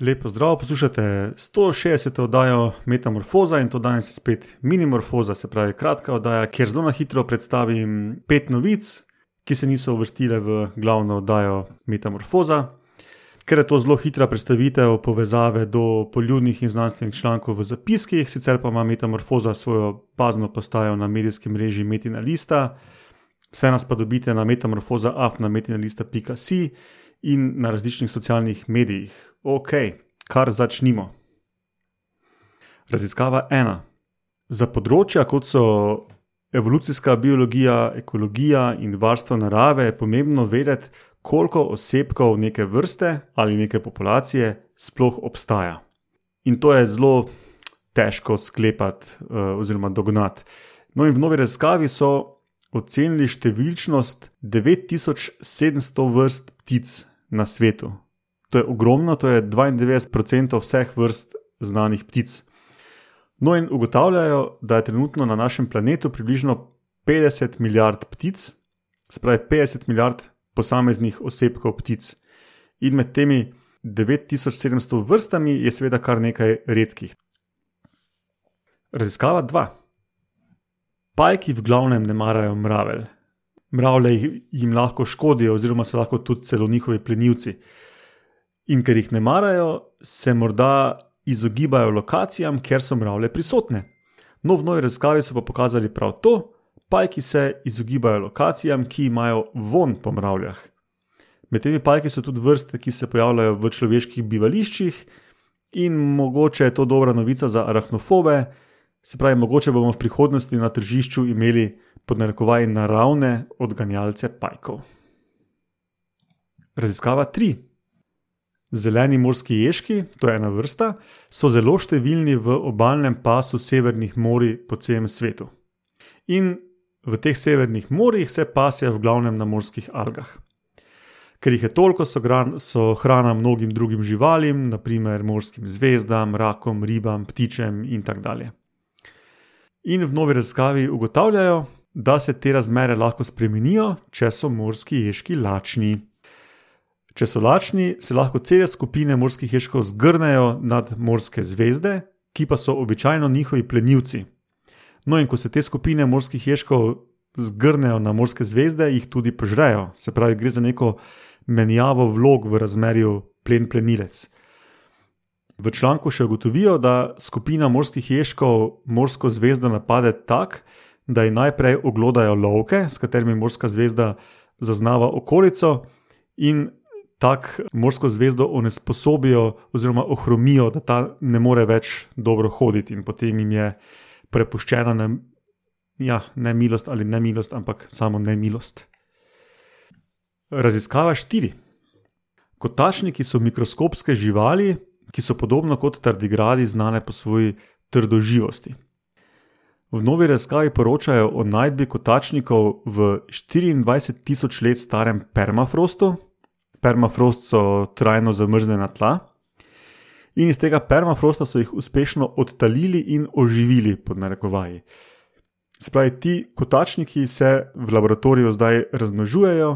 Lepo zdrav, poslušate 160. oddajo Metamorfoza in to danes je spet minimorfoza, se pravi kratka oddaja, kjer zelo na hitro predstavim pet novic, ki se niso uvrstile v glavno oddajo Metamorfoza. Ker je to zelo hitra predstavitev povezave do poljudnih in znanstvenih člankov v zapiskih, sicer pa ima Metamorfoza svojo bazno postajo na medijskem mreži Metina Lista, vse nas pa dobite na metamorfoza.afnametinalista.com in na različnih socialnih medijih. Ok, kar začnimo. Raziskava ena. Za področja, kot so evolucijska biologija, ekologija in varstvo narave, je pomembno vedeti, koliko osebkov neke vrste ali neke populacije sploh obstaja. In to je zelo težko sklepati uh, oziroma dognati. No, in v novi raziskavi so ocenili številčnost 9700 vrst ptic na svetu. To je ogromno, to je 92% vseh vrst znanih ptic. No, in ugotavljajo, da je trenutno na našem planetu približno 50 milijard ptic, spravi 50 milijard posameznih osebkov ptic. In med temi 9700 vrstami je seveda kar nekaj redkih. Raziskava 2. Pajki v glavnem ne marajo mravelj. Mravlje jim lahko škodijo, oziroma so lahko tudi celo njihovi plenilci. In ker jih ne marajo, se morda izogibajo lokacijam, kjer so mravlje prisotne. No, v novi raziskavi so pa pokazali prav to, pajki se izogibajo lokacijam, ki imajo von po mravljah. Med temi pajki so tudi vrste, ki se pojavljajo v človeških bivališčih, in mogoče je to dobra novica za arahnofobe, se pravi, mogoče bomo v prihodnosti na tržišču imeli pod narekovaj naravne odganjalce pajkov. Raziskava 3. Zeleni morski ježki, to je ena vrsta, so zelo številni v obalnem pasu severnih morij po celem svetu. In v teh severnih morjih se pasijo v glavnem na morskih algah. Ker jih je toliko, so, gran, so hrana mnogim drugim živalim, naprimer morskim zvezdam, rakom, ribam, ptičem in tako dalje. In v novi raziskavi ugotavljajo, da se te razmere lahko spremenijo, če so morski ježki lačni. Če so lačni, se lahko cele skupine morskih ježkov zgrnejo nad morske zvezde, ki pa so običajno njihovi plenilci. No, in ko se te skupine morskih ježkov zgrnejo na morske zvezde, jih tudi požrejo. Se pravi, gre za neko menjavo vlog v razmerju plen-plenilec. V članku še ugotovijo, da skupina morskih ježkov morsko zvezdo napade tako, da ji najprej oglodajo lovke, s katerimi morska zvezda zaznava okolico, in tako morsko zvezdo onesposobijo oziroma ohromijo, da ta ne more več dobro hoditi, in potem jim je prepuščena ne, ja, ne milost ali ne milost, ampak samo ne milost. Raziskava štiri. Kotačniki so mikroskopske živali, ki so podobno kot tardigradi znane po svoji trdoživosti. V novi raziskavi poročajo o najdbi kotačnikov v 24 tisoč let starem permafrostu. Permafrost so trajno zamrznjena tla. In iz tega permafrosta so jih uspešno odtalili in oživili, pod narekovaji. Spravi, ti kotačniki se v laboratoriju zdaj razmnožujejo,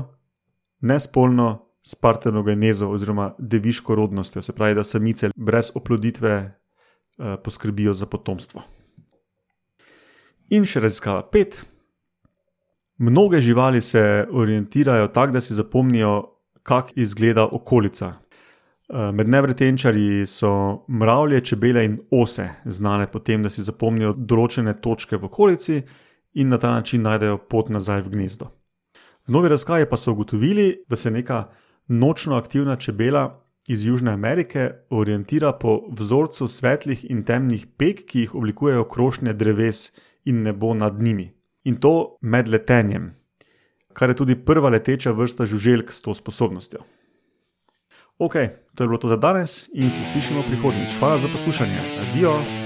nespolno, s partenogenezo oziroma deviško rodnostjo, se pravi, da samice brez oploditve eh, poskrbijo za potomstvo. In še raziskava pet. Mnoge živali se orientirajo tako, da si zapomnijo, kako izgleda okolica. Eh, med nevretenčarji so mravlje, čebele in ose znane po tem, da si zapomnijo določene točke v okolici in na ta način najdejo pot nazaj v gnezdo. V novi razkavi pa so ugotovili, da se neka nočno aktivna čebela iz Južne Amerike orientira po vzorcu svetlih in temnih pek, ki jih oblikujejo krošnje dreves in nebo nad njimi. In to med letenjem, kar je tudi prva leteča vrsta žuželk s to sposobnostjo. Ok, to je bilo to za danes in se slišimo prihodnjič. Hvala za poslušanje. Adijo!